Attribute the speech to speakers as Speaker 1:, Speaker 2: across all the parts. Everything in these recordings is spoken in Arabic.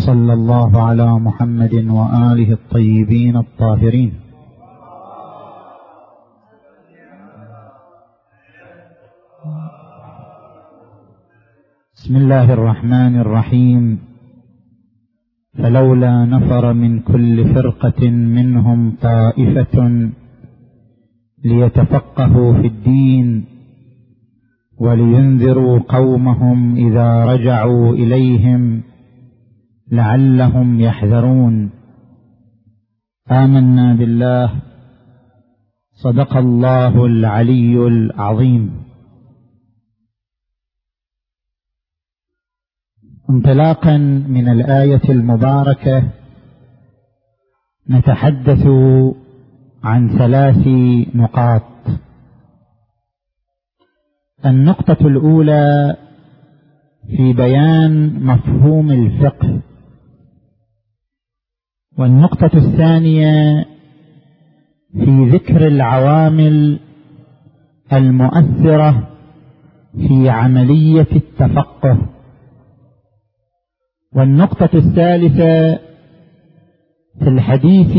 Speaker 1: وصلى الله على محمد وآله الطيبين الطاهرين. بسم الله الرحمن الرحيم. فلولا نفر من كل فرقة منهم طائفة ليتفقهوا في الدين ولينذروا قومهم إذا رجعوا إليهم لعلهم يحذرون. آمنا بالله. صدق الله العلي العظيم. انطلاقا من الآية المباركة نتحدث عن ثلاث نقاط. النقطة الأولى في بيان مفهوم الفقه. والنقطة الثانية في ذكر العوامل المؤثرة في عملية التفقه. والنقطة الثالثة في الحديث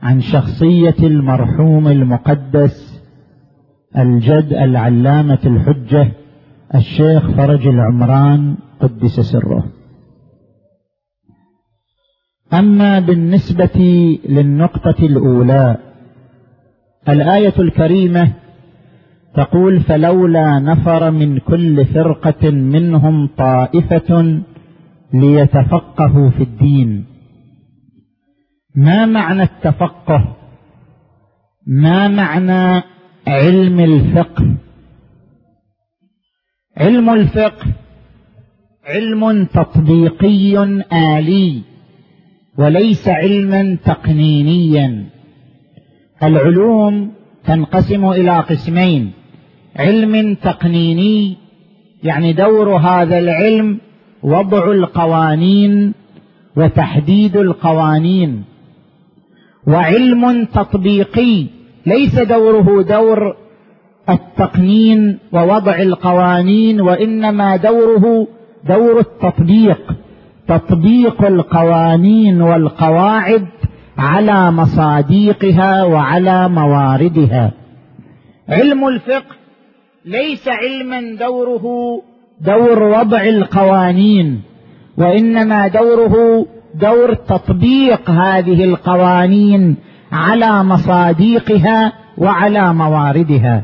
Speaker 1: عن شخصية المرحوم المقدس الجد العلامة الحجة الشيخ فرج العمران قدس سره. أما بالنسبة للنقطة الأولى الآية الكريمة تقول فلولا نفر من كل فرقة منهم طائفة ليتفقهوا في الدين. ما معنى التفقه؟ ما معنى علم الفقه؟ علم الفقه علم تطبيقي آلي. وليس علما تقنينيا. العلوم تنقسم إلى قسمين. علم تقنيني يعني دور هذا العلم وضع القوانين وتحديد القوانين. وعلم تطبيقي ليس دوره دور التقنين ووضع القوانين وإنما دوره دور التطبيق. تطبيق القوانين والقواعد على مصاديقها وعلى مواردها. علم الفقه ليس علما دوره دور وضع القوانين وإنما دوره دور تطبيق هذه القوانين على مصاديقها وعلى مواردها.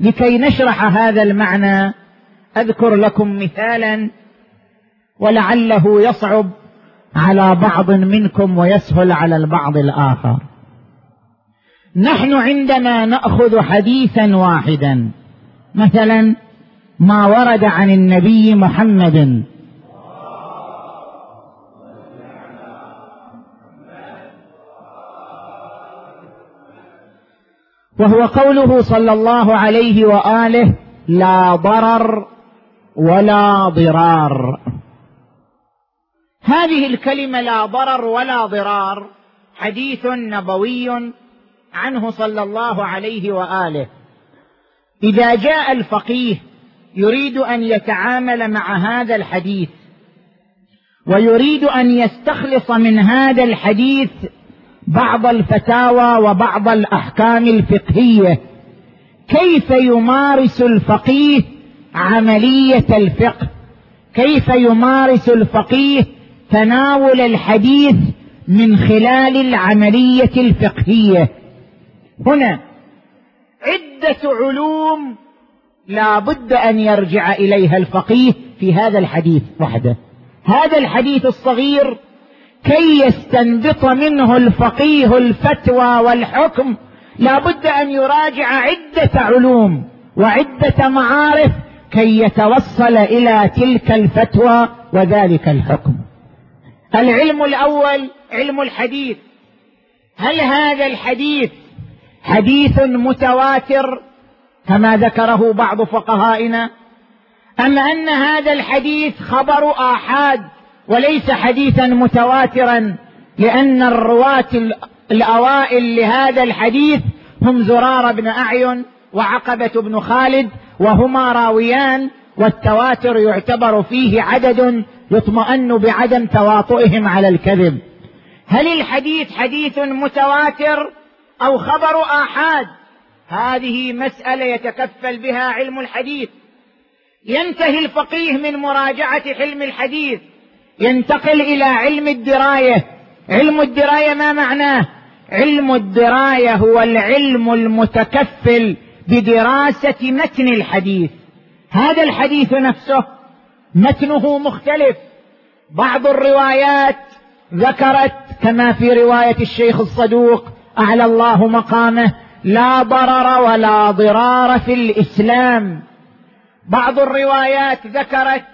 Speaker 1: لكي نشرح هذا المعنى أذكر لكم مثالا ولعله يصعب على بعض منكم ويسهل على البعض الآخر. نحن عندما نأخذ حديثا واحدا. مثلا ما ورد عن النبي محمد. وهو قوله صلى الله عليه وآله لا ضرر ولا ضرار. هذه الكلمة لا ضرر ولا ضرار حديث نبوي عنه صلى الله عليه وآله. إذا جاء الفقيه يريد أن يتعامل مع هذا الحديث ويريد أن يستخلص من هذا الحديث بعض الفتاوى وبعض الأحكام الفقهية كيف يمارس الفقيه عملية الفقه؟ كيف يمارس الفقيه تناول الحديث من خلال العملية الفقهية. هنا عدة علوم لا بد أن يرجع إليها الفقيه في هذا الحديث وحده. هذا الحديث الصغير كي يستنبط منه الفقيه الفتوى والحكم لا بد أن يراجع عدة علوم وعدة معارف كي يتوصل إلى تلك الفتوى وذلك الحكم. العلم الأول علم الحديث. هل هذا الحديث حديث متواتر كما ذكره بعض فقهائنا؟ أم أن هذا الحديث خبر آحاد وليس حديثا متواترا لأن الرواة الأوائل لهذا الحديث هم زرار بن أعين وعقبة بن خالد وهما راويان
Speaker 2: والتواتر يعتبر فيه عدد يطمئن بعدم تواطؤهم على الكذب. هل الحديث حديث متواتر أو خبر آحاد؟ هذه مسألة يتكفل بها علم الحديث. ينتهي الفقيه من مراجعة حلم الحديث. ينتقل إلى علم الدراية. علم الدراية ما معناه؟ علم الدراية هو العلم المتكفل بدراسة متن الحديث. هذا الحديث نفسه متنه مختلف. بعض الروايات ذكرت كما في رواية الشيخ الصدوق أعلى الله مقامه لا ضرر ولا ضرار في الإسلام. بعض الروايات ذكرت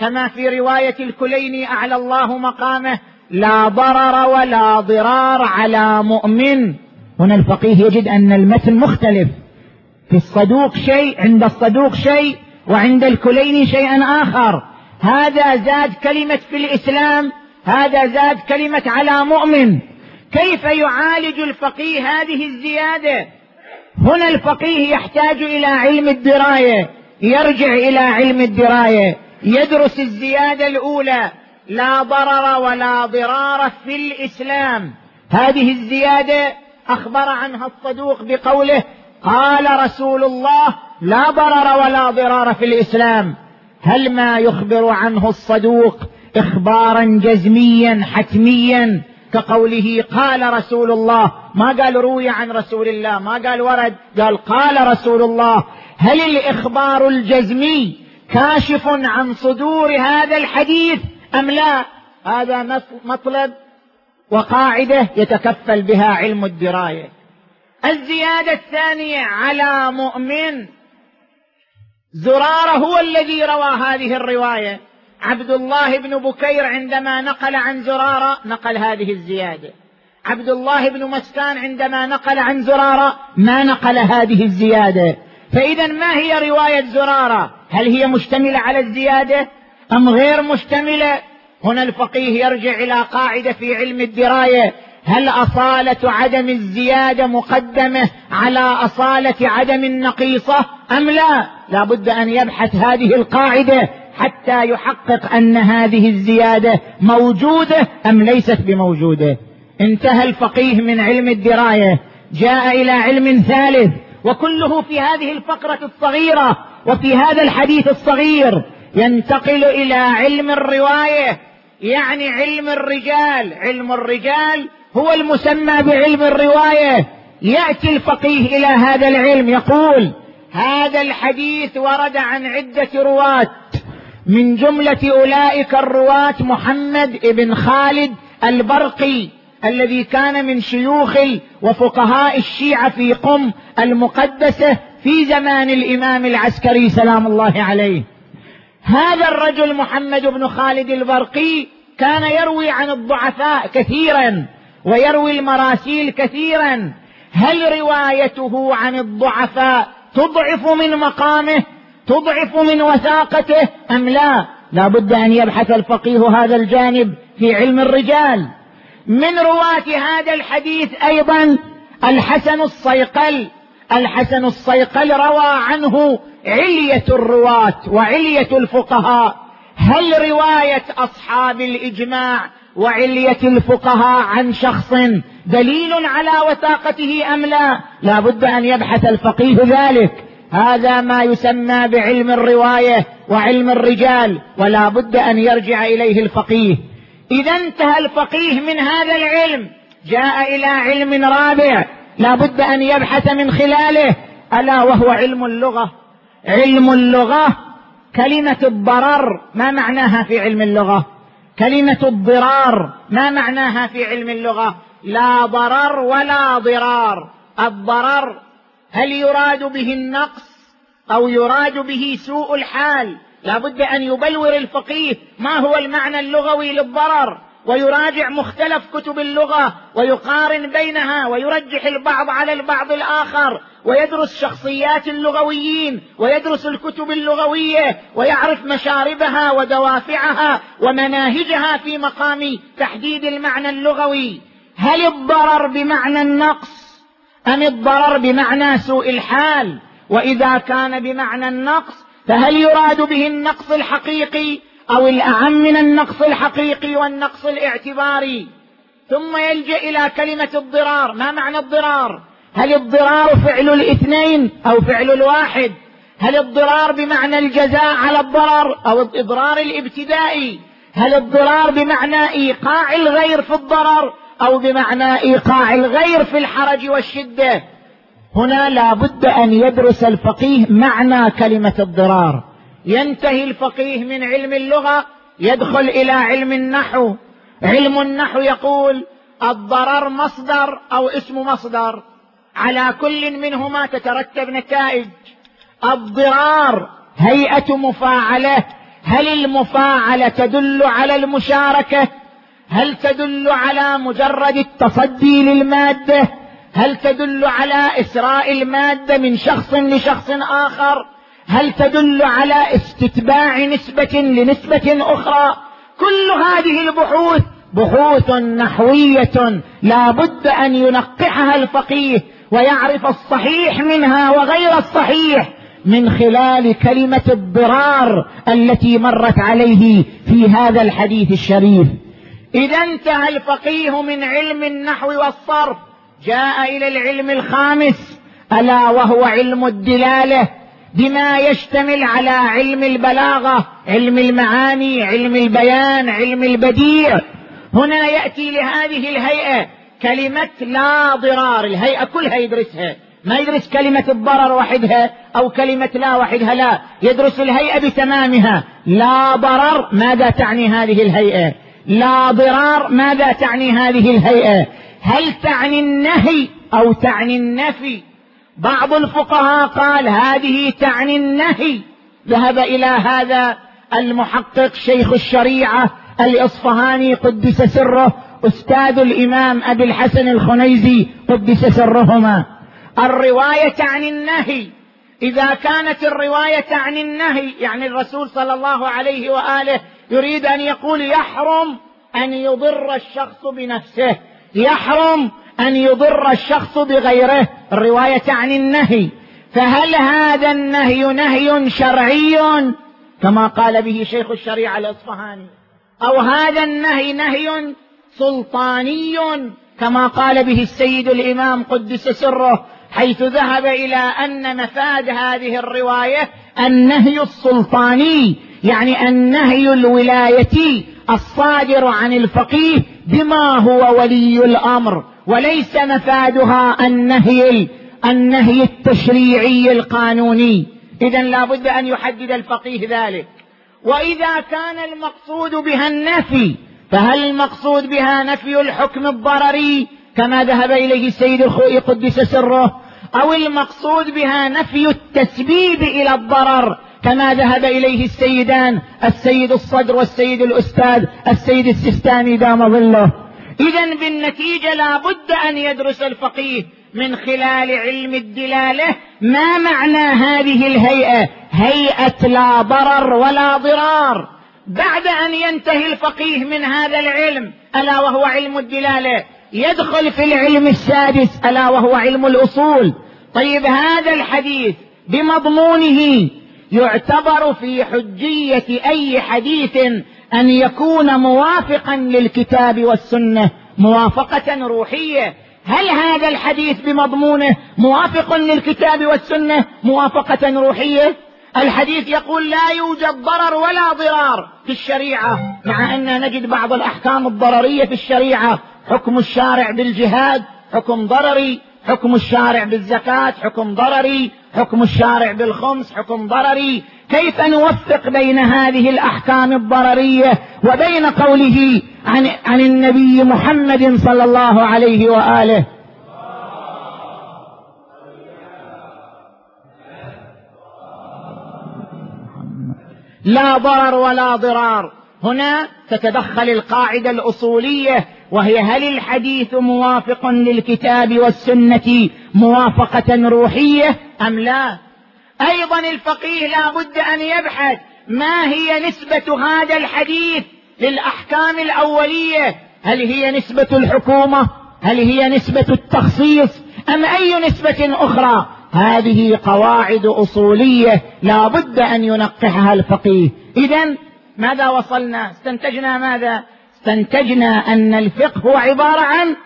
Speaker 2: كما في رواية الكليني أعلى الله مقامه لا ضرر ولا ضرار على مؤمن. هنا الفقيه يجد أن المتن مختلف. في الصدوق شيء عند الصدوق شيء وعند الكليني شيئا آخر. هذا زاد كلمة في الإسلام هذا زاد كلمة على مؤمن. كيف يعالج الفقيه هذه الزيادة؟ هنا الفقيه يحتاج إلى علم الدراية يرجع إلى علم الدراية يدرس الزيادة الأولى. لا ضرر ولا ضرار في الإسلام. هذه الزيادة أخبر عنها الصدوق بقوله قال رسول الله لا ضرر ولا ضرار في الإسلام. هل ما يخبر عنه الصدوق إخبارا جزميا حتميا كقوله قال رسول الله؟ ما قال روي عن رسول الله ما قال ورد قال قال رسول الله. هل الإخبار الجزمي كاشف عن صدور هذا الحديث أم لا؟ هذا مطلب وقاعدة يتكفل بها علم الدراية. الزيادة الثانية على مؤمن زرارة هو الذي روى هذه الرواية. عبد الله بن بكير عندما نقل عن زرارة نقل هذه الزيادة. عبد الله بن مسكان عندما نقل عن زرارة ما نقل هذه الزيادة. فإذا ما هي رواية زرارة؟ هل هي مشتملة على الزيادة أم غير مشتملة؟ هنا الفقيه يرجع إلى قاعدة في علم الدراية. هل أصالة عدم الزيادة مقدمة على أصالة عدم النقيصة؟ أم لا؟ لا بد أن يبحث هذه القاعدة حتى يحقق أن هذه الزيادة موجودة أم ليست بموجودة. انتهى الفقيه من علم الدراية جاء إلى علم ثالث وكله في هذه الفقرة الصغيرة وفي هذا الحديث الصغير. ينتقل إلى علم الرواية يعني علم الرجال. علم الرجال هو المسمى بعلم الرواية. يأتي الفقيه إلى هذا العلم يقول هذا الحديث ورد عن عدة رواة. من جملة أولئك الرواة محمد بن خالد البرقي الذي كان من شيوخ وفقهاء الشيعة في قم المقدسة في زمان الإمام العسكري سلام الله عليه. هذا الرجل محمد بن خالد البرقي كان يروي عن الضعفاء كثيرا. ويروي المراسيل كثيرا هل روايته عن الضعفاء تضعف من مقامه تضعف من وثاقته أم لا؟ لا بد أن يبحث الفقيه هذا الجانب في علم الرجال. من رواة هذا الحديث أيضا الحسن الصيقل الحسن الصيقل روى عنه علية الرواة وعلية الفقهاء. هل رواية أصحاب الإجماع وعلية الفقهاء عن شخص دليل على وثاقته أم لا لا بد أن يبحث الفقيه ذلك. هذا ما يسمى بعلم الرواية وعلم الرجال ولا بد أن يرجع إليه الفقيه. إذا انتهى الفقيه من هذا العلم جاء إلى علم رابع لا بد أن يبحث من خلاله. ألا وهو علم اللغة؟ علم اللغة كلمة الضرر ما معناها في علم اللغة؟ كلمة الضرار ما معناها في علم اللغة؟ لا ضرر ولا ضرار. الضرر هل يراد به النقص أو يراد به سوء الحال؟ لا بد أن يبلور الفقيه ما هو المعنى اللغوي للضرر. ويراجع مختلف كتب اللغة ويقارن بينها ويرجح البعض على البعض الآخر ويدرس شخصيات اللغويين ويدرس الكتب اللغوية ويعرف مشاربها ودوافعها ومناهجها في مقام تحديد المعنى اللغوي. هل الضرر بمعنى النقص؟ أم الضرر بمعنى سوء الحال؟ وإذا كان بمعنى النقص فهل يراد به النقص الحقيقي؟ أو الاعم من النقص الحقيقي والنقص الاعتباري. ثم يلجأ إلى كلمة الضرار. ما معنى الضرار؟ هل الضرار فعل الاثنين أو فعل الواحد؟ هل الضرار بمعنى الجزاء على الضرر أو الإضرار الابتدائي؟ هل الضرار بمعنى إيقاع الغير في الضرر أو بمعنى إيقاع الغير في الحرج والشدة؟ هنا لا بد أن يدرس الفقيه معنى كلمة الضرار. ينتهي الفقيه من علم اللغة يدخل إلى علم النحو. علم النحو يقول الضرر مصدر أو اسم مصدر. على كل منهما تترتب نتائج. الضرار هيئة مفاعلة. هل المفاعلة تدل على المشاركة؟ هل تدل على مجرد التصدي للمادة؟ هل تدل على إسراء المادة من شخص لشخص آخر؟ هل تدل على استتباع نسبة لنسبة أخرى؟ كل هذه البحوث بحوث نحوية لا بد أن ينقحها الفقيه ويعرف الصحيح منها وغير الصحيح من خلال كلمة الضرار التي مرت عليه في هذا الحديث الشريف. إذا انتهى الفقيه من علم النحو والصرف جاء إلى العلم الخامس ألا وهو علم الدلالة. بما يشتمل على علم البلاغة علم المعاني علم البيان علم البديع. هنا يأتي لهذه الهيئة كلمة لا ضرار. الهيئة كلها يدرسها. ما يدرس كلمة الضرر وحدها أو كلمة لا وحدها لا. يدرس الهيئة بتمامها. لا ضرر ماذا تعني هذه الهيئة؟ لا ضرار ماذا تعني هذه الهيئة؟ هل تعني النهي أو تعني النفي؟ بعض الفقهاء قال هذه تعني النهي. ذهب إلى هذا المحقق شيخ الشريعة الإصفهاني قدس سره أستاذ الإمام أبي الحسن الخنيزي قدس سرهما. الرواية تعني النهي. إذا كانت الرواية تعني النهي يعني الرسول صلى الله عليه وآله يريد أن يقول يحرم أن يضر الشخص بنفسه. يحرم أن يضر الشخص بغيره. الرواية تعني النهي. فهل هذا النهي نهي شرعي؟ كما قال به شيخ الشريعة الإصفهاني. أو هذا النهي نهي سلطاني؟ كما قال به السيد الإمام قدس سره حيث ذهب إلى أن مفاد هذه الرواية النهي السلطاني يعني النهي الولايتي الصادر عن الفقيه بما هو ولي الأمر. وليس مفادها النهي النهي التشريعي القانوني. إذا لا بد أن يحدد الفقيه ذلك. وإذا كان المقصود بها النفي فهل المقصود بها نفي الحكم الضرري كما ذهب إليه السيد الخوئي قدس سره؟ أو المقصود بها نفي التسبيب إلى الضرر كما ذهب إليه السيدان السيد الصدر والسيد الأستاذ السيد السستاني دام ظله. إذا بالنتيجة لا بد أن يدرس الفقيه من خلال علم الدلالة ما معنى هذه الهيئة؟ هيئة لا ضرر ولا ضرار. بعد أن ينتهي الفقيه من هذا العلم ألا وهو علم الدلالة؟ يدخل في العلم السادس ألا وهو علم الأصول. طيب هذا الحديث بمضمونه يعتبر في حجية أي حديث أن يكون موافقا للكتاب والسنة موافقة روحية. هل هذا الحديث بمضمونه موافق للكتاب والسنة موافقة روحية؟ الحديث يقول لا يوجد ضرر ولا ضرار في الشريعة مع أن نجد بعض الأحكام الضررية في الشريعة. حكم الشارع بالجهاد حكم ضرري حكم الشارع بالزكاة حكم ضرري. حكم الشارع بالخمس حكم ضرري. كيف نوفق بين هذه الأحكام الضررية وبين قوله عن, عن النبي محمد صلى الله عليه وآله؟ لا ضرر ولا ضرار. هنا تتدخل القاعدة الأصولية وهي هل الحديث موافق للكتاب والسنة موافقة روحية أم لا؟ أيضا الفقيه لا بد أن يبحث ما هي نسبة هذا الحديث للأحكام الأولية؟ هل هي نسبة الحكومة؟ هل هي نسبة التخصيص؟ أم أي نسبة أخرى؟ هذه قواعد أصولية لا بد أن ينقحها الفقيه. إذا ماذا وصلنا؟ استنتجنا ماذا؟ استنتجنا أن الفقه هو عبارة عن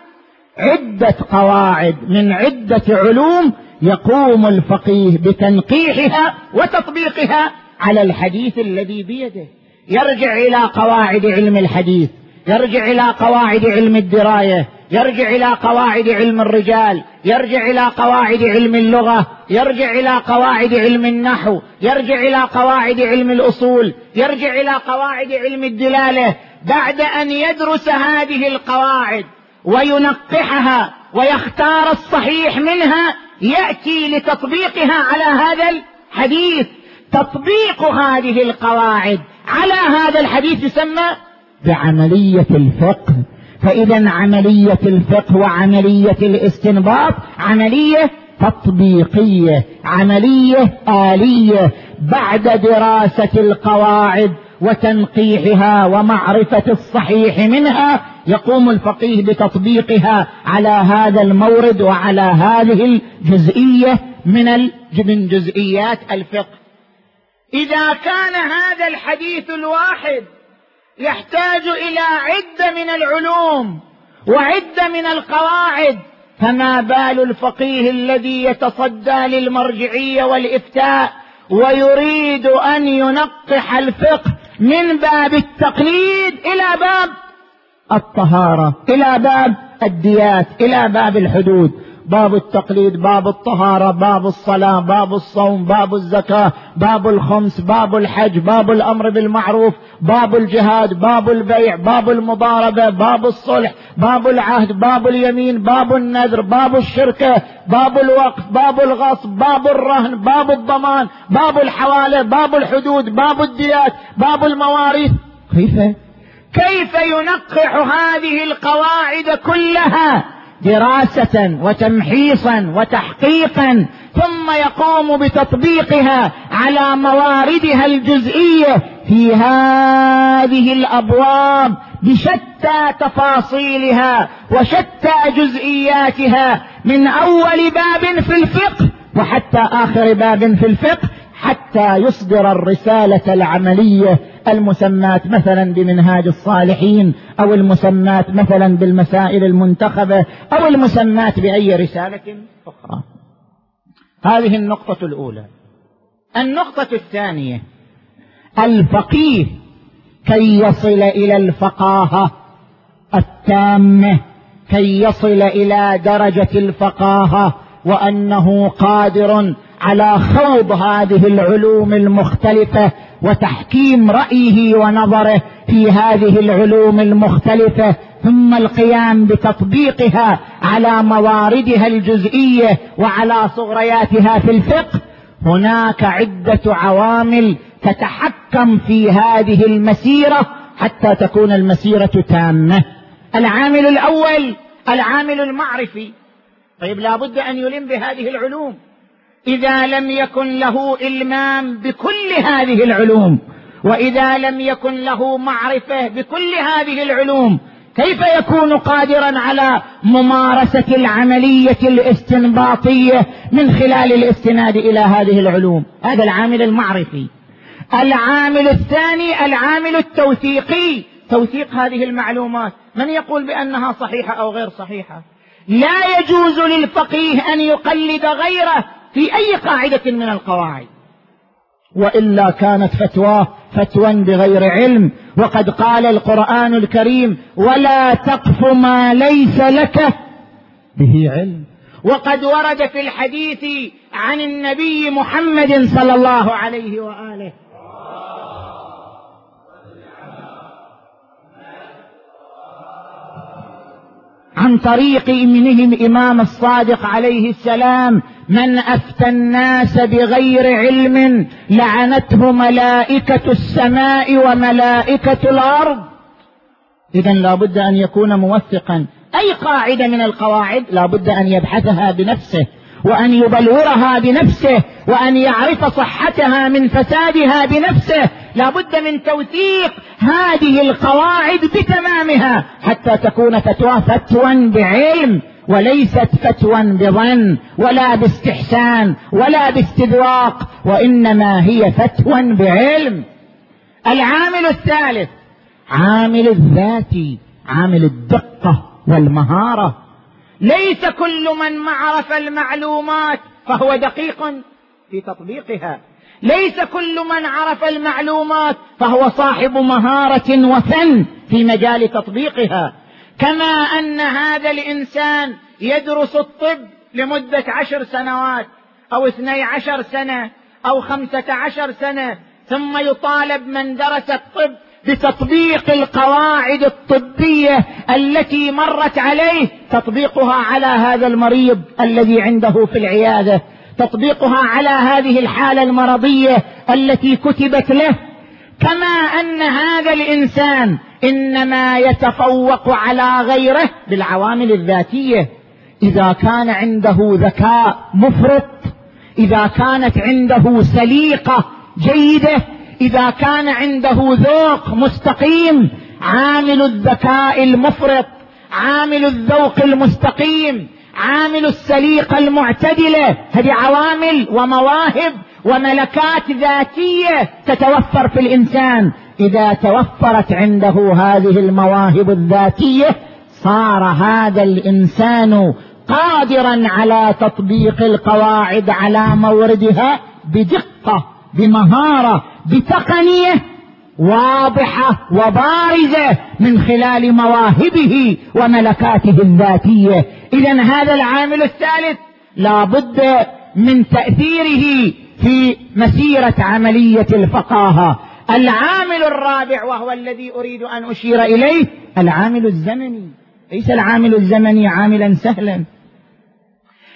Speaker 2: عدة قواعد من عدة علوم يقوم الفقيه بتنقيحها وتطبيقها على الحديث الذي بيده. يرجع إلى قواعد علم الحديث يرجع إلى قواعد علم الدراية يرجع إلى قواعد علم الرجال يرجع إلى قواعد علم اللغة يرجع إلى قواعد علم النحو يرجع إلى قواعد علم الأصول يرجع إلى قواعد علم الدلالة بعد أن يدرس هذه القواعد وينقحها ويختار الصحيح منها يأتي لتطبيقها على هذا الحديث. تطبيق هذه القواعد على هذا الحديث يسمى بعملية الفقه. فإذا عملية الفقه وعملية الاستنباط عملية تطبيقية عملية آلية. بعد دراسة القواعد وتنقيحها ومعرفة الصحيح منها يقوم الفقيه بتطبيقها على هذا المورد وعلى هذه الجزئية من من جزئيات الفقه. إذا كان هذا الحديث الواحد يحتاج إلى عدة من العلوم وعدة من القواعد فما بال الفقيه الذي يتصدى للمرجعية والإفتاء ويريد أن ينقح الفقه من باب التقليد إلى باب الطهارة إلى باب الديات إلى باب الحدود. باب التقليد باب الطهارة باب الصلاة باب الصوم باب الزكاة باب الخمس باب الحج باب الأمر بالمعروف باب الجهاد باب البيع باب المضاربة باب الصلح باب العهد باب اليمين باب النذر باب الشركة باب الوقف باب الغصب باب الرهن باب الضمان باب الحوالة باب الحدود باب الديات باب المواريث. كيف؟ كيف ينقح هذه القواعد كلها؟ دراسة وتمحيصا وتحقيقا ثم يقوم بتطبيقها على مواردها الجزئية في هذه الأبواب بشتى تفاصيلها وشتى جزئياتها من أول باب في الفقه وحتى آخر باب في الفقه حتى يصدر الرسالة العملية المسمات مثلا بمنهاج الصالحين أو المسمات مثلا بالمسائل المنتخبة أو المسمات بأي رسالة أخرى. هذه النقطة الأولى. النقطة الثانية الفقيه كي يصل إلى الفقاهة التامة كي يصل إلى درجة الفقاهة وأنه قادر على خوض هذه العلوم المختلفة وتحكيم رأيه ونظره في هذه العلوم المختلفة ثم القيام بتطبيقها على مواردها الجزئية وعلى صغرياتها في الفقه. هناك عدة عوامل تتحكم في هذه المسيرة حتى تكون المسيرة تامة. العامل الأول العامل المعرفي. طيب لابد أن يلم بهذه العلوم. إذا لم يكن له إلمام بكل هذه العلوم وإذا لم يكن له معرفة بكل هذه العلوم كيف يكون قادرا على ممارسة العملية الاستنباطية من خلال الاستناد إلى هذه العلوم؟ هذا العامل المعرفي. العامل الثاني العامل التوثيقي. توثيق هذه المعلومات. من يقول بأنها صحيحة أو غير صحيحة؟ لا يجوز للفقيه أن يقلد غيره. في أي قاعدة من القواعد. وإلا كانت فتواه فتوى بغير علم. وقد قال القرآن الكريم ولا تقف ما ليس لك به علم. وقد ورد في الحديث عن النبي محمد صلى الله عليه وآله عن طريق ابنهم إمام الصادق عليه السلام من أفتى الناس بغير علم لعنته ملائكة السماء وملائكة الأرض. اذا لا بد أن يكون موثقا. أي قاعدة من القواعد؟ لا بد أن يبحثها بنفسه. وأن يبلورها بنفسه وأن يعرف صحتها من فسادها بنفسه. لا بد من توثيق هذه القواعد بتمامها حتى تكون فتوى فتوى بعلم وليست فتوى بظن ولا باستحسان ولا باستذواق وإنما هي فتوى بعلم. العامل الثالث عامل الذاتي عامل الدقة والمهارة. ليس كل من عرف المعلومات فهو دقيق في تطبيقها. ليس كل من عرف المعلومات فهو صاحب مهارة وفن في مجال تطبيقها. كما أن هذا الإنسان يدرس الطب لمدة عشر سنوات أو اثني عشر سنة أو خمسة عشر سنة ثم يطالب من درس الطب بتطبيق القواعد الطبية التي مرت عليه تطبيقها على هذا المريض الذي عنده في العيادة تطبيقها على هذه الحالة المرضية التي كتبت له. كما أن هذا الإنسان إنما يتفوق على غيره بالعوامل الذاتية. إذا كان عنده ذكاء مفرط إذا كانت عنده سليقة جيدة إذا كان عنده ذوق مستقيم عامل الذكاء المفرط عامل الذوق المستقيم عامل السليقه المعتدله هذه عوامل ومواهب وملكات ذاتية تتوفر في الإنسان. إذا توفرت عنده هذه المواهب الذاتية صار هذا الإنسان قادرا على تطبيق القواعد على موردها بدقة بمهارة بتقنية واضحة وبارزة من خلال مواهبه وملكاته الذاتية. اذا هذا العامل الثالث لا بد من تأثيره في مسيرة عملية الفقاهة. العامل الرابع وهو الذي أريد أن أشير إليه العامل الزمني. ليس العامل الزمني عاملا سهلا.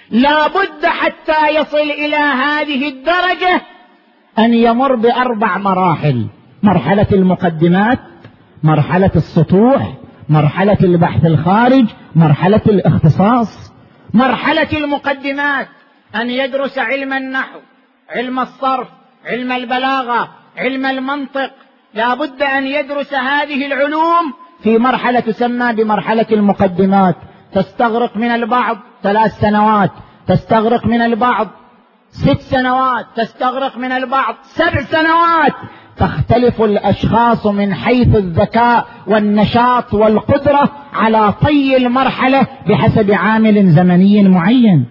Speaker 2: لا بد حتى يصل إلى هذه الدرجة أن يمر بأربع مراحل. مرحلة المقدمات مرحلة السطوح مرحلة البحث الخارج مرحلة الاختصاص. مرحلة المقدمات أن يدرس علم النحو علم الصرف علم البلاغة علم المنطق. لا بد أن يدرس هذه العلوم في مرحلة تسمى بمرحلة المقدمات. تستغرق من البعض ثلاث سنوات تستغرق من البعض ست سنوات تستغرق من البعض. سبع سنوات. تختلف الأشخاص من حيث الذكاء والنشاط والقدرة على طي المرحلة بحسب عامل زمني معين.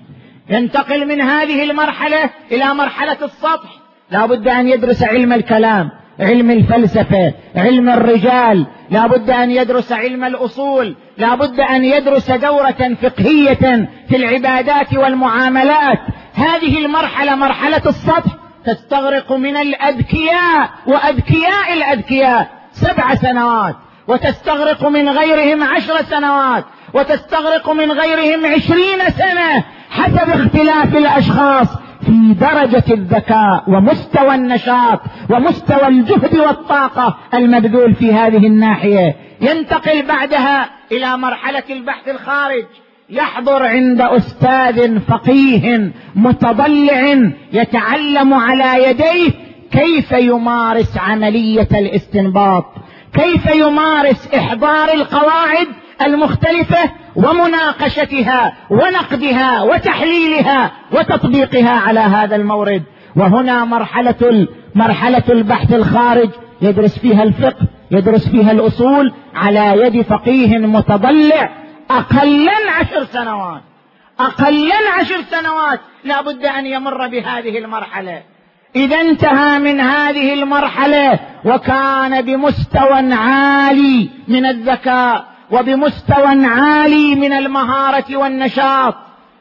Speaker 2: ينتقل من هذه المرحلة إلى مرحلة السطح. لا بد أن يدرس علم الكلام. علم الفلسفة علم الرجال. لا بد أن يدرس علم الأصول لا بد أن يدرس دورة فقهية في العبادات والمعاملات. هذه المرحلة مرحلة السطح تستغرق من الأذكياء وأذكياء الأذكياء سبع سنوات وتستغرق من غيرهم عشر سنوات وتستغرق من غيرهم عشرين سنة حسب اختلاف الأشخاص. في درجة الذكاء ومستوى النشاط ومستوى الجهد والطاقة المبذول في هذه الناحية. ينتقل بعدها إلى مرحلة البحث الخارج. يحضر عند أستاذ فقيه متضلع يتعلم على يديه كيف يمارس عملية الاستنباط كيف يمارس إحضار القواعد المختلفة ومناقشتها ونقدها وتحليلها وتطبيقها على هذا المورد. وهنا مرحلة مرحلة البحث الخارج يدرس فيها الفقه يدرس فيها الأصول على يد فقيه متضلع. أقلا عشر سنوات أقلا عشر سنوات لا بد أن يمر بهذه المرحلة. إذا انتهى من هذه المرحلة وكان بمستوى عالي من الذكاء وبمستوى عالي من المهارة والنشاط.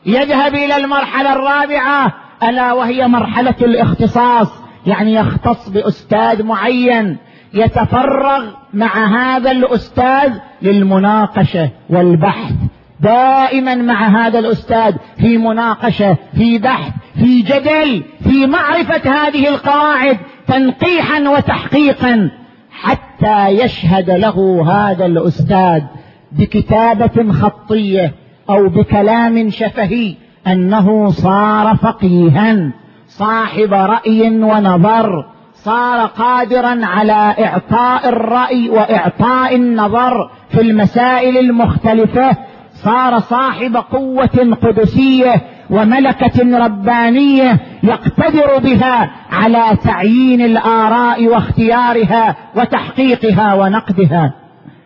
Speaker 2: يذهب إلى المرحلة الرابعة ألا وهي مرحلة الاختصاص. يعني يختص بأستاذ معين يتفرغ مع هذا الأستاذ للمناقشة والبحث. دائما مع هذا الأستاذ في مناقشة في بحث في جدل في معرفة هذه القواعد تنقيحا وتحقيقا. حتى يشهد له هذا الأستاذ بكتابة خطية أو بكلام شفهي أنه صار فقيها صاحب رأي ونظر صار قادرا على إعطاء الرأي وإعطاء النظر في المسائل المختلفة صار صاحب قوة قدسية وملكة ربانية يقتدر بها على تعيين الآراء واختيارها وتحقيقها ونقدها.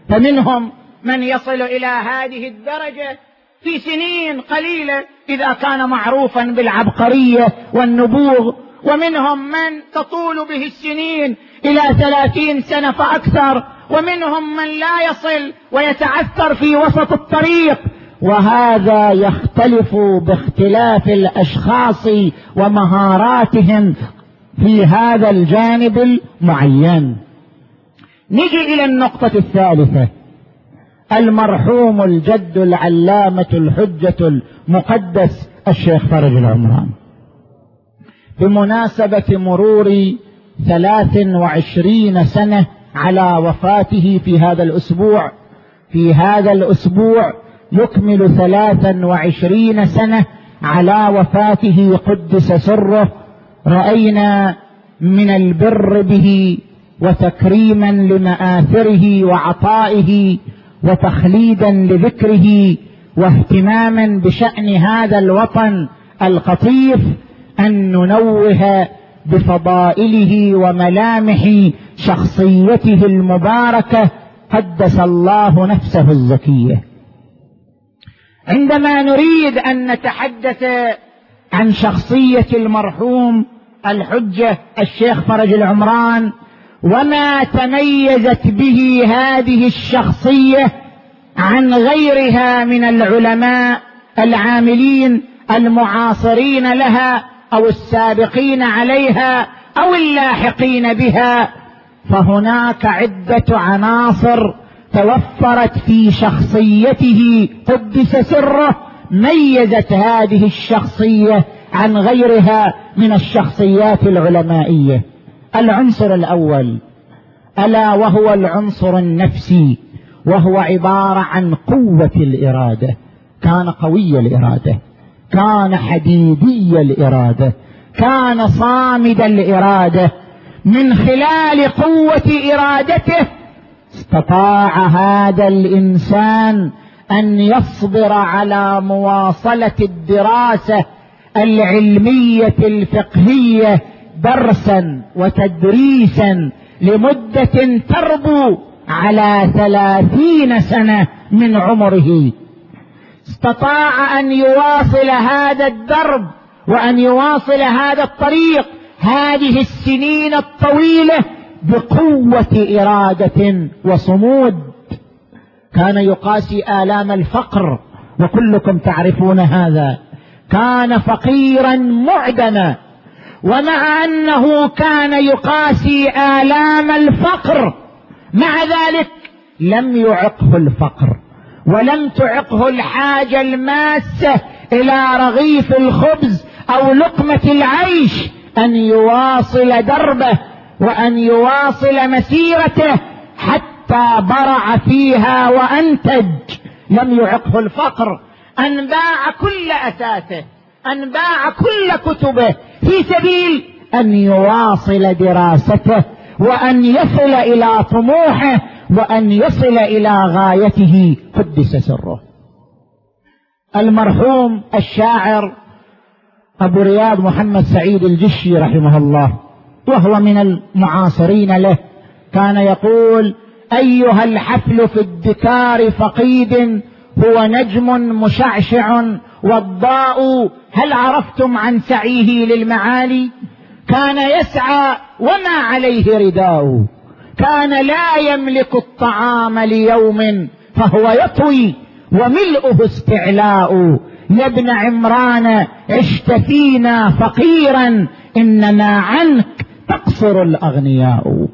Speaker 2: فمنهم من يصل إلى هذه الدرجة في سنين قليلة إذا كان معروفا بالعبقرية والنبوغ. ومنهم من تطول به السنين إلى ثلاثين سنة فأكثر. ومنهم من لا يصل ويتعثر في وسط الطريق وهذا يختلف باختلاف الأشخاص ومهاراتهم في هذا الجانب المعين. نجي إلى النقطة الثالثة. المرحوم الجد العلامة الحجة المقدس الشيخ فرج العمران. بمناسبة مرور ثلاث وعشرين سنة على وفاته في هذا الأسبوع في هذا الأسبوع يكمل ثلاثا وعشرين سنة على وفاته قدس سره. رأينا من البر به وتكريما لمآثره وعطائه وتخليدا لذكره واهتماما بشأن هذا الوطن القطيف أن ننوه بفضائله وملامح شخصيته المباركة قدس الله نفسه الزكية. عندما نريد أن نتحدث عن شخصية المرحوم الحجة الشيخ فرج العمران وما تميزت به هذه الشخصية عن غيرها من العلماء العاملين المعاصرين لها أو السابقين عليها أو اللاحقين بها؟ فهناك عدة عناصر توفرت في شخصيته قدس سره ميزت هذه الشخصية عن غيرها من الشخصيات العلمائية. العنصر الأول ألا وهو العنصر النفسي وهو عبارة عن قوة الإرادة. كان قوي الإرادة كان حديدي الإرادة كان صامد الإرادة. من خلال قوة إرادته استطاع هذا الإنسان أن يصبر على مواصلة الدراسة العلمية الفقهية درسا وتدريسا لمدة تربو على ثلاثين سنة من عمره. استطاع أن يواصل هذا الدرب وأن يواصل هذا الطريق. هذه السنين الطويلة بقوة إرادة وصمود. كان يقاسي آلام الفقر وكلكم تعرفون هذا. كان فقيرا معدما ومع أنه كان يقاسي آلام الفقر مع ذلك لم يعقه الفقر ولم تعقه الحاجة الماسة إلى رغيف الخبز أو لقمة العيش أن يواصل دربه. وأن يواصل مسيرته حتى برع فيها وأنتج. لم يعقه الفقر. أن باع كل اثاثه أن باع كل كتبه. في سبيل أن يواصل دراسته. وأن يصل إلى طموحه. وأن يصل إلى غايته. قدس سره. المرحوم الشاعر أبو رياض محمد سعيد الجشي رحمه الله. وهو من المعاصرين له. كان يقول أيها الحفل في الدكار فقيد هو نجم مشعشع والضاء هل عرفتم عن سعيه للمعالي؟ كان يسعى وما عليه رداء. كان لا يملك الطعام ليوم فهو يطوي وملؤه استعلاء. يا ابن عمران عشت فينا فقيرا انما عنك تقصر الأغنياء.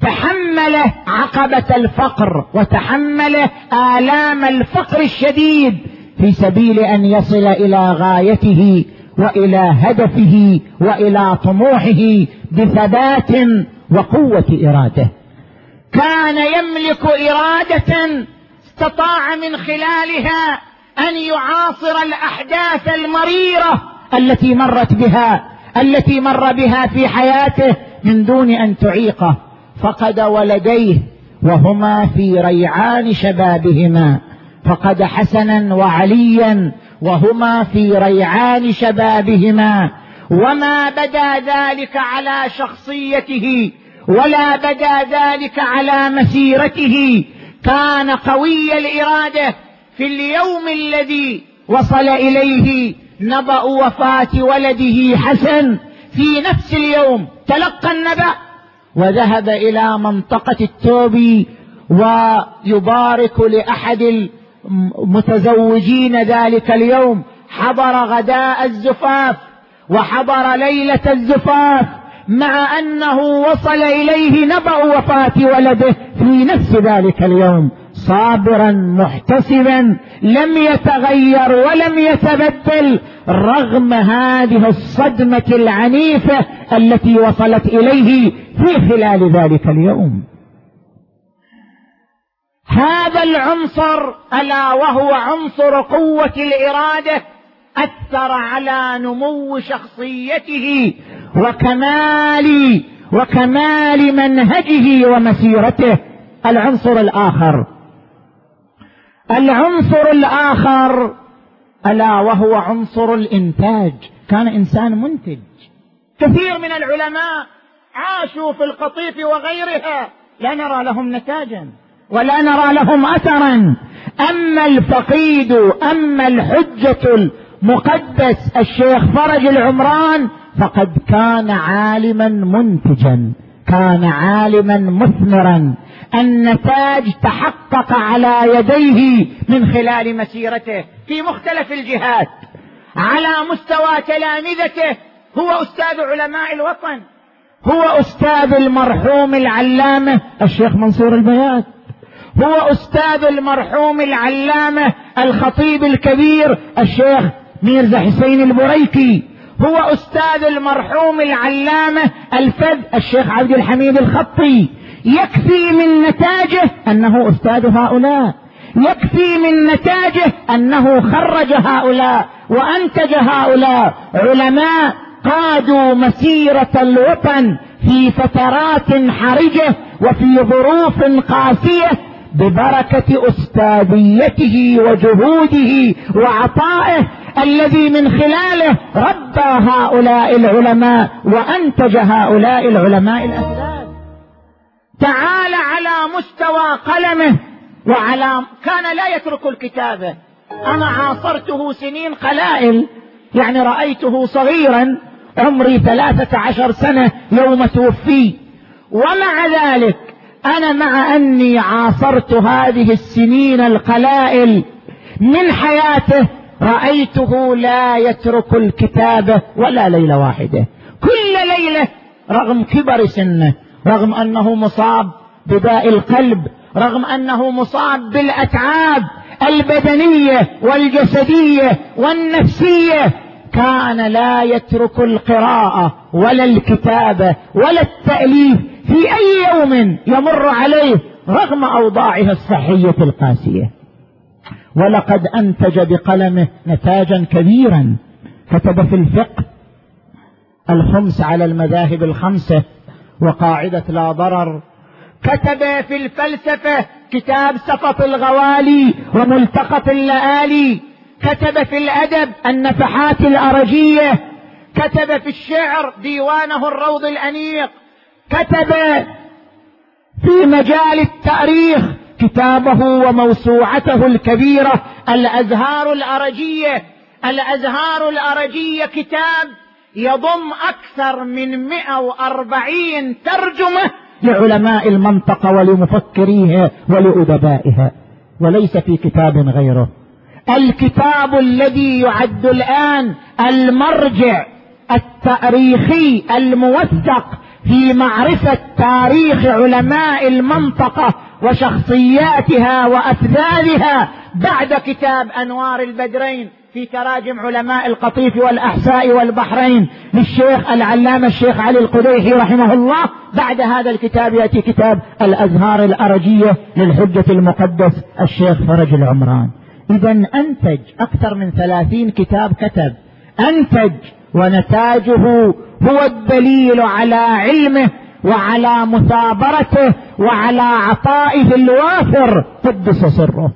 Speaker 2: تحمل عقبة الفقر وتحمل آلام الفقر الشديد في سبيل أن يصل إلى غايته وإلى هدفه وإلى طموحه بثبات وقوة إراده. كان يملك إرادة استطاع من خلالها أن يعاصر الأحداث المريرة التي مرت بها التي مر بها في حياته من دون أن تعيقه فقد ولديه وهما في ريعان شبابهما فقد حسنا وعليا وهما في ريعان شبابهما. وما بدا ذلك على شخصيته ولا بدا ذلك على مسيرته. كان قوي الإرادة في اليوم الذي وصل إليه نبأ وفاة ولده حسن في نفس اليوم. تلقى النبأ وذهب إلى منطقة التوب ويبارك لأحد المتزوجين ذلك اليوم. حضر غداء الزفاف وحضر ليلة الزفاف مع أنه وصل إليه نبأ وفاة ولده في نفس ذلك اليوم. صابرا محتسبا لم يتغير ولم يتبدل رغم هذه الصدمة العنيفة التي وصلت إليه في خلال ذلك اليوم. هذا العنصر ألا وهو عنصر قوة الإرادة أثر على نمو شخصيته وكمال وكمال منهجه ومسيرته. العنصر الآخر العنصر الآخر ألا وهو عنصر الإنتاج. كان إنسان منتج. كثير من العلماء عاشوا في القطيف وغيرها. لا نرى لهم نتاجا ولا نرى لهم اثرا. أما الفقيد أما الحجة المقدس الشيخ فرج العمران فقد كان عالما منتجا كان عالما مثمرا. النتاج تحقق على يديه من خلال مسيرته في مختلف الجهات على مستوى تلامذته هو أستاذ علماء الوطن هو أستاذ المرحوم العلامة الشيخ منصور البيات هو أستاذ المرحوم العلامة الخطيب الكبير الشيخ ميرزا حسين البريكي هو أستاذ المرحوم العلامة الفذ الشيخ عبد الحميد الخطي. يكفي من نتاجه أنه أستاذ هؤلاء. يكفي من نتاجه أنه خرج هؤلاء وأنتج هؤلاء. علماء قادوا مسيرة الوطن في فترات حرجة وفي ظروف قاسية ببركة أستاذيته وجهوده وعطائه الذي من خلاله ربى هؤلاء العلماء وأنتج هؤلاء العلماء الاسلام تعال على مستوى قلمه وعلى كان لا يترك الكتابة أنا عاصرته سنين قلائل يعني رأيته صغيرا عمري ثلاثة عشر سنة يوم توفي. ومع ذلك أنا مع أني عاصرت هذه السنين القلائل. من حياته رأيته لا يترك الكتابة ولا ليلة واحدة. كل ليلة رغم كبر سنه رغم أنه مصاب بداء القلب رغم أنه مصاب بالأتعاب البدنية والجسدية والنفسية كان لا يترك القراءة ولا الكتابة ولا التأليف في أي يوم يمر عليه رغم اوضاعه الصحية القاسية. ولقد أنتج بقلمه نتاجا كبيرا كتب في الفقه الخمس على المذاهب الخمسة وقاعدة لا ضرر. كتب في الفلسفة كتاب سقط الغوالي وملتقط اللآلي. كتب في الأدب النفحات الأرجية. كتب في الشعر ديوانه الروض الأنيق. كتب في مجال التأريخ كتابه وموسوعته الكبيرة الأزهار الأرجية. الأزهار الأرجية كتاب يضم أكثر من 140 ترجمة لعلماء المنطقة ولمفكريها ولأدبائها وليس في كتاب غيره. الكتاب الذي يعد الآن المرجع التاريخي الموثق في معرفة تاريخ علماء المنطقة وشخصياتها وأفذاذها بعد كتاب أنوار البدرين. في تراجم علماء القطيف والأحساء والبحرين للشيخ العلامة الشيخ علي القديحي رحمه الله. بعد هذا الكتاب يأتي كتاب الأزهار الأرجية للحجة المقدس الشيخ فرج العمران. إذا أنتج أكثر من ثلاثين كتاب كتب. أنتج ونتاجه هو الدليل على علمه وعلى مثابرته وعلى عطائه الوافر قدس سره.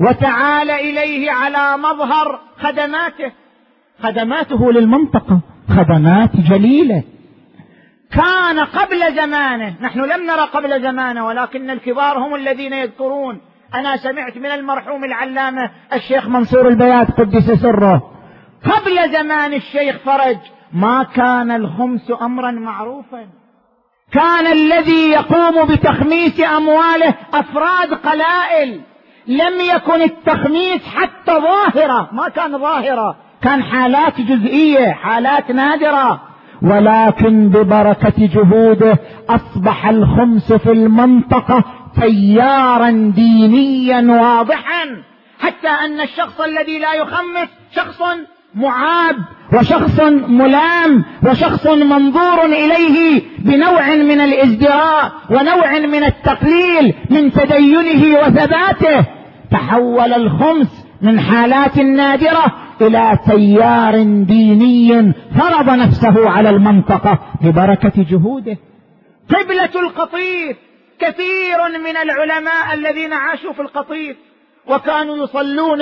Speaker 2: وتعال إليه على مظهر خدماته. خدماته للمنطقة خدمات جليلة. كان قبل زمانه نحن لم نرى قبل زمانه ولكن الكبار هم الذين يذكرون. أنا سمعت من المرحوم العلامة الشيخ منصور البيات قدس سره. قبل زمان الشيخ فرج ما كان الخمس امرا معروفا. كان الذي يقوم بتخميس أمواله أفراد قلائل. لم يكن التخميس حتى ظاهرة ما كان ظاهرة كان حالات جزئية حالات نادرة. ولكن ببركة جهوده أصبح الخمس في المنطقة تيارا دينيا واضحا. حتى أن الشخص الذي لا يخمس شخص معاب وشخص ملام وشخص منظور إليه بنوع من الإزدراء ونوع من التقليل من تدينه وثباته تحول الخمس من حالات نادرة إلى تيار ديني فرض نفسه على المنطقة ببركة جهوده. قبلة القطيف كثير من العلماء الذين عاشوا في القطيف وكانوا يصلون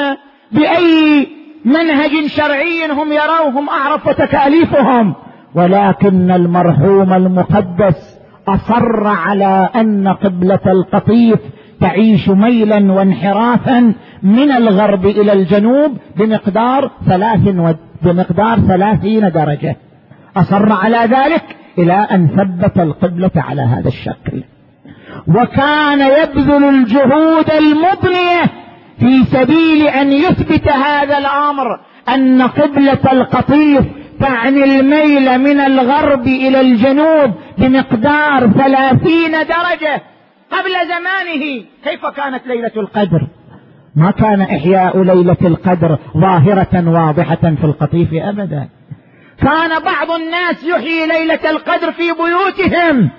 Speaker 2: بأي منهج شرعي هم يروهم أعرف وتكاليفهم. ولكن المرحوم المقدس أصر على أن قبلة القطيف تعيش ميلا وانحرافا من الغرب إلى الجنوب بمقدار ثلاث و... بمقدار ثلاثين درجة. أصر على ذلك إلى أن ثبت القبلة على هذا الشكل. وكان يبذل الجهود المضنية في سبيل أن يثبت هذا الأمر أن قبلة القطيف تعني الميل من الغرب إلى الجنوب بمقدار ثلاثين درجة قبل زمانه. كيف كانت ليلة القدر؟ ما كان إحياء ليلة القدر ظاهرة واضحة في القطيف ابدا. كان بعض الناس يحيي ليلة القدر في بيوتهم.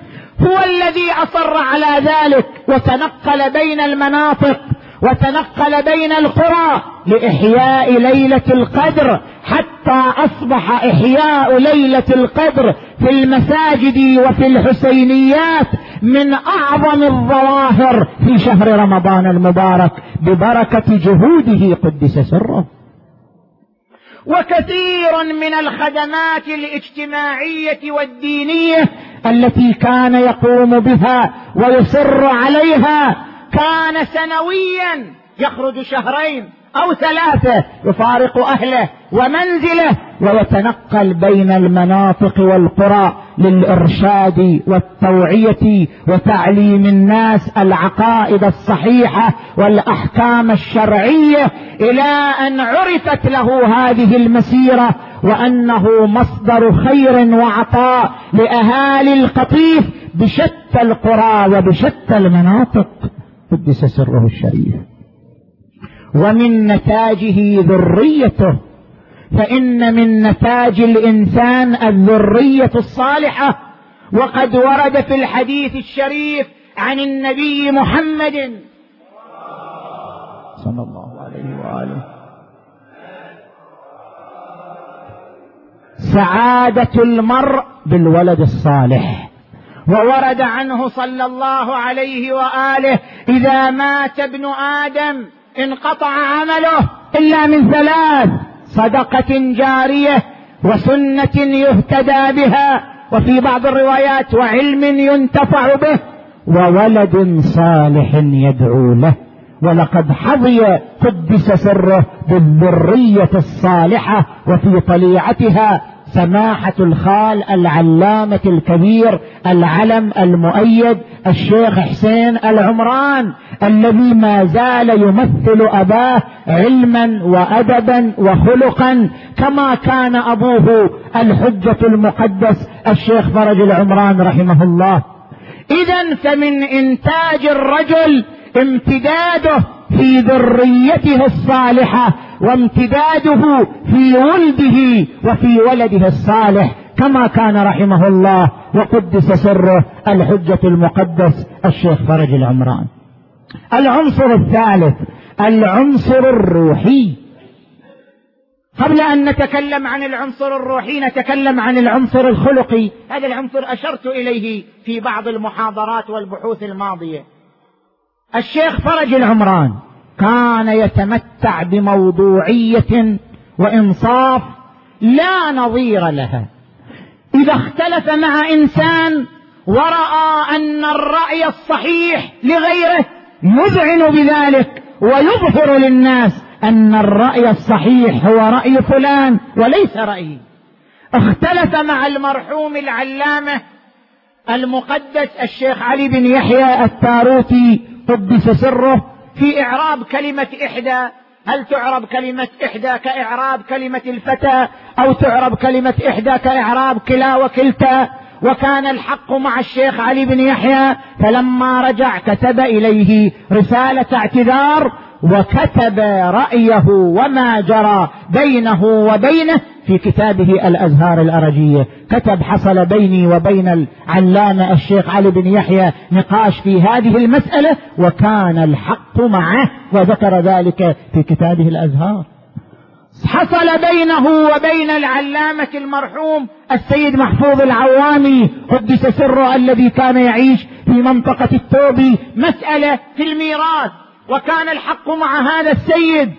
Speaker 2: هو الذي أصر على ذلك وتنقل بين المناطق. وتنقل بين القرى لإحياء ليلة القدر حتى أصبح إحياء ليلة القدر في المساجد وفي الحسينيات من أعظم الظواهر في شهر رمضان المبارك ببركة جهوده قدس سره. وكثير من الخدمات الاجتماعية والدينية التي كان يقوم بها ويصر عليها كان سنويا يخرج شهرين أو ثلاثة يفارق أهله ومنزله ويتنقل بين المناطق والقرى للإرشاد والتوعية وتعليم الناس العقائد الصحيحة والأحكام الشرعية إلى أن عرفت له هذه المسيرة وأنه مصدر خير وعطاء لأهالي القطيف بشتى القرى وبشتى المناطق. قدس سره الشريف. ومن نتاجه ذريته فإن من نتاج الإنسان الذرية الصالحة وقد ورد في الحديث الشريف عن النبي محمد. صلى الله عليه وآله. سعادة المرء بالولد الصالح. وورد عنه صلى الله عليه وآله إذا مات ابن آدم انقطع عمله إلا من ثلاث صدقة جارية وسنة يهتدى بها وفي بعض الروايات وعلم ينتفع به وولد صالح يدعو له ولقد حظي قدس سره بالذرية الصالحة وفي طليعتها سماحة الخال العلامة الكبير العلم المؤيد الشيخ حسين العمران الذي ما زال يمثل أباه علما وأدبا وخلقا كما كان أبوه الحجة المقدس الشيخ فرج العمران رحمه الله. إذا فمن إنتاج الرجل امتداده في ذريته الصالحة وامتداده في ولده وفي ولده الصالح كما كان رحمه الله وقدس سره الحجة المقدس الشيخ فرج العمران. العنصر الثالث العنصر الروحي. قبل أن نتكلم عن العنصر الروحي نتكلم عن العنصر الخلقي. هذا العنصر أشرت إليه في بعض المحاضرات والبحوث الماضية. الشيخ فرج العمران كان يتمتع بموضوعية وإنصاف لا نظير لها. إذا اختلف مع إنسان ورأى أن الرأي الصحيح لغيره يذعن بذلك ويظهر للناس أن الرأي الصحيح هو رأي فلان وليس رأيي. اختلف مع المرحوم العلامة المقدس الشيخ علي بن يحيى التاروتي قدس سره في إعراب كلمة إحدى. هل تعرب كلمة إحدى كإعراب كلمة الفتى؟ أو تعرب كلمة إحدى كإعراب كلا وكلتا؟ وكان الحق مع الشيخ علي بن يحيى فلما رجع كتب إليه رسالة اعتذار وكتب رأيه وما جرى بينه وبينه في كتابه الأزهار الأرجية. كتب حصل بيني وبين العلامة الشيخ علي بن يحيى نقاش في هذه المسألة وكان الحق معه وذكر ذلك في كتابه الأزهار. حصل بينه وبين العلامة المرحوم السيد محفوظ العوامي قدس سره الذي كان يعيش في منطقة التوبي مسألة في الميراث. وكان الحق مع هذا السيد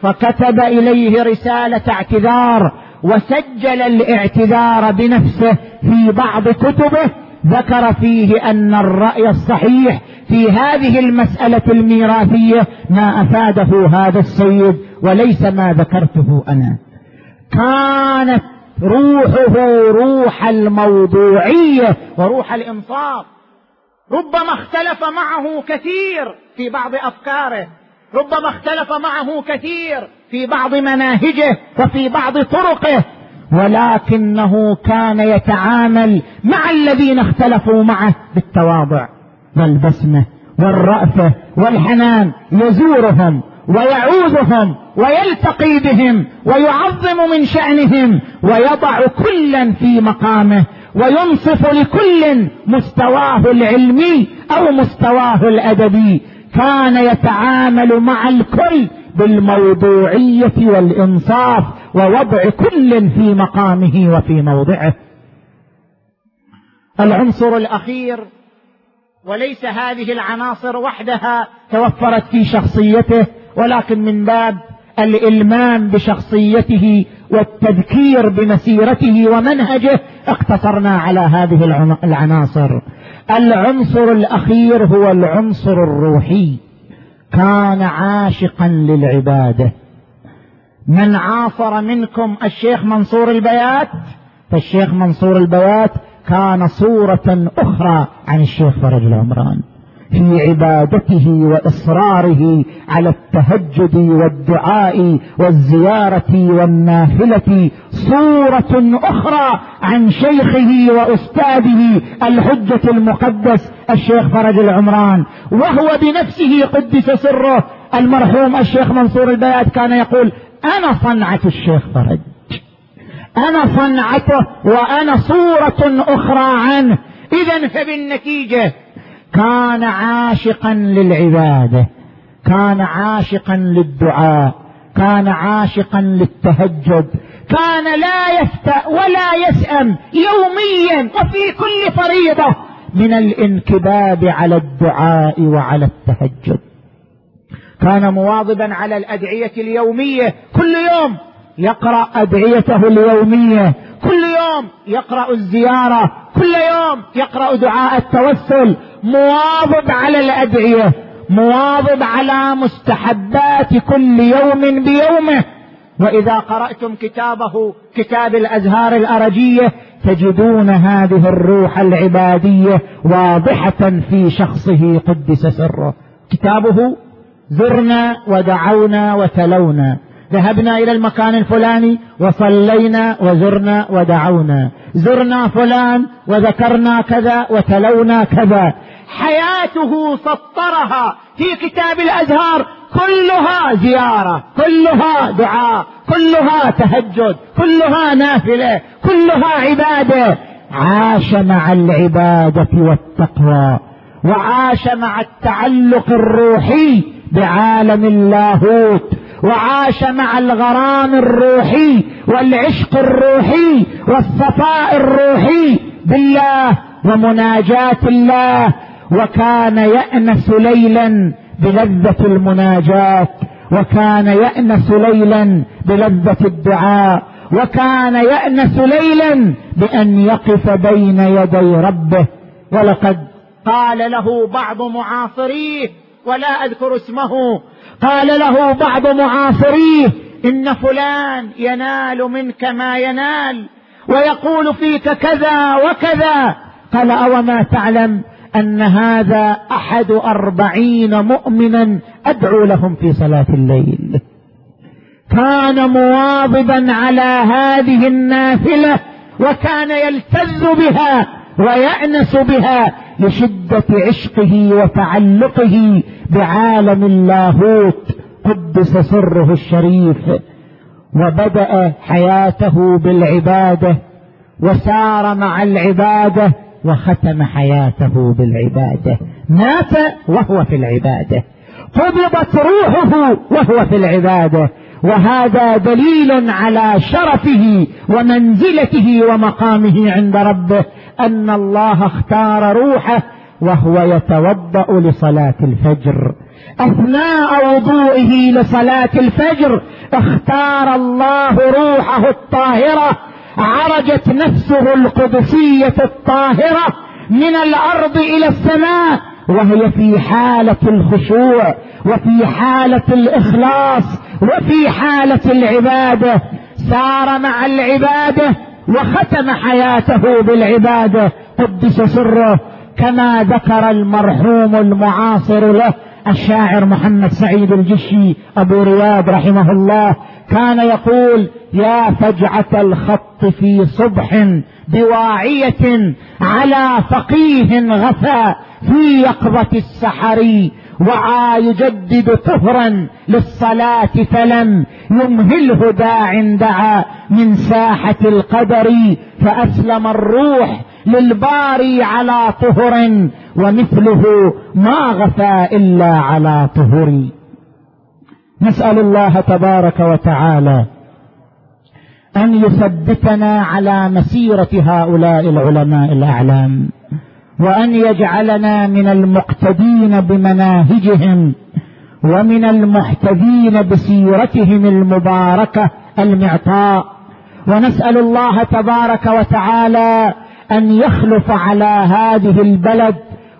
Speaker 2: فكتب إليه رسالة اعتذار وسجل الاعتذار بنفسه في بعض كتبه ذكر فيه أن الرأي الصحيح في هذه المسألة الميراثية ما أفاده هذا السيد وليس ما ذكرته أنا. كانت روحه روح الموضوعية وروح الإنصاف. ربما اختلف معه كثير في بعض أفكاره. ربما اختلف معه كثير في بعض مناهجه وفي بعض طرقه. ولكنه كان يتعامل مع الذين اختلفوا معه بالتواضع والبسمة والرأفة والحنان. يزورهم ويعوذهم ويلتقي بهم ويعظم من شأنهم ويضع كلا في مقامه. وينصف لكل مستواه العلمي أو مستواه الأدبي. كان يتعامل مع الكل بالموضوعية والإنصاف ووضع كل في مقامه وفي موضعه. العنصر الأخير وليس هذه العناصر وحدها توفرت في شخصيته ولكن من باب الإلمام بشخصيته والتذكير بمسيرته ومنهجه اقتصرنا على هذه العناصر. العنصر الأخير هو العنصر الروحي. كان عاشقا للعبادة. من عاصر منكم الشيخ منصور البيات؟ فالشيخ منصور البيات كان صورة أخرى عن الشيخ فرج العمران. في عبادته وإصراره على التهجد والدعاء والزيارة والنافلة صورة أخرى عن شيخه وأستاذه الحجة المقدس الشيخ فرج العمران وهو بنفسه قدس سره. المرحوم الشيخ منصور البيات كان يقول أنا صنعة الشيخ فرج. أنا صنعته وأنا صورة أخرى عنه. اذا فبالنتيجة كان عاشقا للعبادة كان عاشقا للدعاء كان عاشقا للتهجد كان لا يفتأ ولا يسأم يوميا وفي كل فريضة من الانكباب على الدعاء وعلى التهجد. كان مواظبا على الأدعية اليومية كل يوم يقرأ أدعيته اليومية يوم يقرأ الزيارة كل يوم يقرأ دعاء التوسل مواظب على الأدعية مواظب على مستحبات كل يوم بيومه. وإذا قرأتم كتابه كتاب الأزهار الأرجية تجدون هذه الروح العبادية واضحة في شخصه قدس سره. كتابه زرنا ودعونا وتلونا. ذهبنا إلى المكان الفلاني وصلينا وزرنا ودعونا. زرنا فلان وذكرنا كذا وتلونا كذا. حياته سطرها في كتاب الأزهار. كلها زيارة كلها دعاء كلها تهجد كلها نافلة كلها عبادة. عاش مع العبادة والتقوى وعاش مع التعلق الروحي بعالم اللاهوت. وعاش مع الغرام الروحي والعشق الروحي والصفاء الروحي بالله ومناجاة الله. وكان يأنس ليلا بلذة المناجاة. وكان يأنس ليلا بلذة الدعاء. وكان يأنس ليلا بأن يقف بين يدي ربه. ولقد قال له بعض معاصريه ولا أذكر اسمه قال له بعض معاصريه إن فلان ينال منك ما ينال ويقول فيك كذا وكذا. قال أوما تعلم أن هذا أحد أربعين مؤمنا أدعو لهم في صلاة الليل. كان مواظبا على هذه النافلة وكان يلتذ بها ويأنس بها لشدة عشقه وتعلقه بعالم اللاهوت قدس سره الشريف وبدأ حياته بالعبادة وسار مع العبادة وختم حياته بالعبادة. مات وهو في العبادة. قبضت روحه وهو في العبادة. وهذا دليل على شرفه ومنزلته ومقامه عند ربه. أن الله اختار روحه وهو يتوضأ لصلاة الفجر. أثناء وضوئه لصلاة الفجر اختار الله روحه الطاهرة عرجت نفسه القدسية الطاهرة من الأرض إلى السماء وهي في حالة الخشوع وفي حالة الإخلاص وفي حالة العبادة. سار مع العبادة وختم حياته بالعبادة قدس سره كما ذكر المرحوم المعاصر له الشاعر محمد سعيد الجشي أبو رياض رحمه الله. كان يقول يا فجعة الخط في صبح بواعية على فقيه غفى في يقظة السحر وعى يجدد طهرا للصلاة فلم يمهله داع دعا من ساحة القدر فأسلم الروح للباري على طهر ومثله ما غفى إلا على طهر. نسأل الله تبارك وتعالى أن يثبتنا على مسيرة هؤلاء العلماء الأعلام. وأن يجعلنا من المقتدين بمناهجهم ومن المحتذين بسيرتهم المباركة المعطاء. ونسأل الله تبارك وتعالى أن يخلف على هذه البلد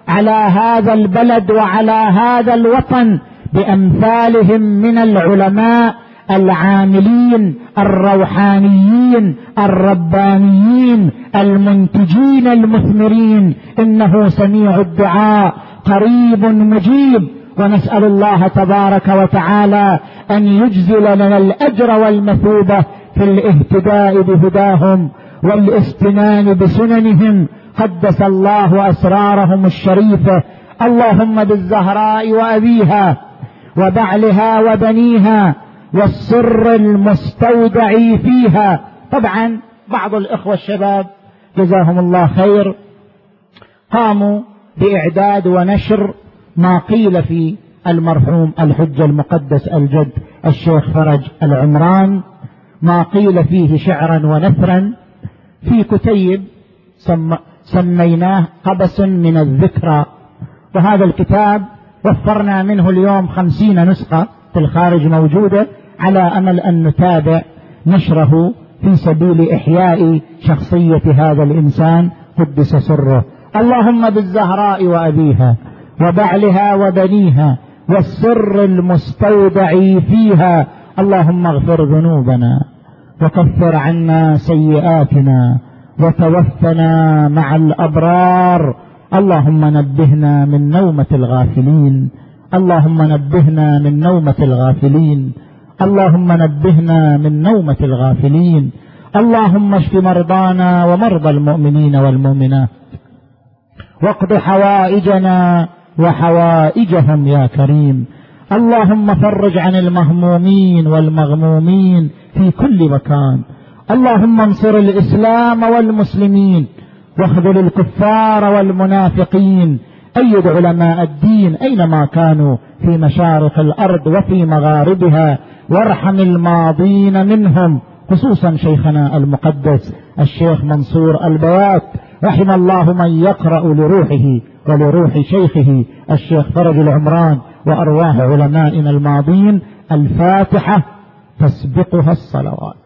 Speaker 2: على هذا البلد وعلى هذا الوطن بأمثالهم من العلماء العاملين الروحانيين الربانيين المنتجين المثمرين. إنه سميع الدعاء قريب مجيب. ونسأل الله تبارك وتعالى أن يجزل لنا الأجر والمثوبة في الاهتداء بهداهم والاستنان بسننهم. قدس الله أسرارهم الشريفة. اللهم بالزهراء وأبيها وبعلها وبنيها والسر المستودع فيها. طبعا بعض الإخوة الشباب جزاهم الله خير قاموا بإعداد ونشر ما قيل في المرحوم الحج المقدس الجد الشيخ فرج العمران ما قيل فيه شعرا ونثرا. في كتيب سم سميناه قبس من الذكرى. وهذا الكتاب وفرنا منه اليوم خمسين نسخة في الخارج موجودة. على أمل أن نتابع نشره في سبيل إحياء شخصية هذا الإنسان قدس سره. اللهم بالزهراء وأبيها وبعلها وبنيها والسر المستودع فيها. اللهم اغفر ذنوبنا وكفر عنا سيئاتنا وتوفنا مع الأبرار. اللهم نبهنا من نومة الغافلين. اللهم نبهنا من نومة الغافلين. اللهم نبهنا من نومة الغافلين. اللهم اشف مرضانا ومرضى المؤمنين والمؤمنات. واقض حوائجنا وحوائجهم يا كريم. اللهم فرج عن المهمومين والمغمومين في كل مكان. اللهم انصر الإسلام والمسلمين. واخذل الكفار والمنافقين. ايد علماء الدين أينما كانوا في مشارق الأرض وفي مغاربها. وارحم الماضين منهم خصوصا شيخنا المقدس الشيخ منصور البيات رحم الله من يقرأ لروحه ولروح شيخه الشيخ فرج العمران
Speaker 1: وأرواح علمائنا الماضين الفاتحة تسبقها الصلوات.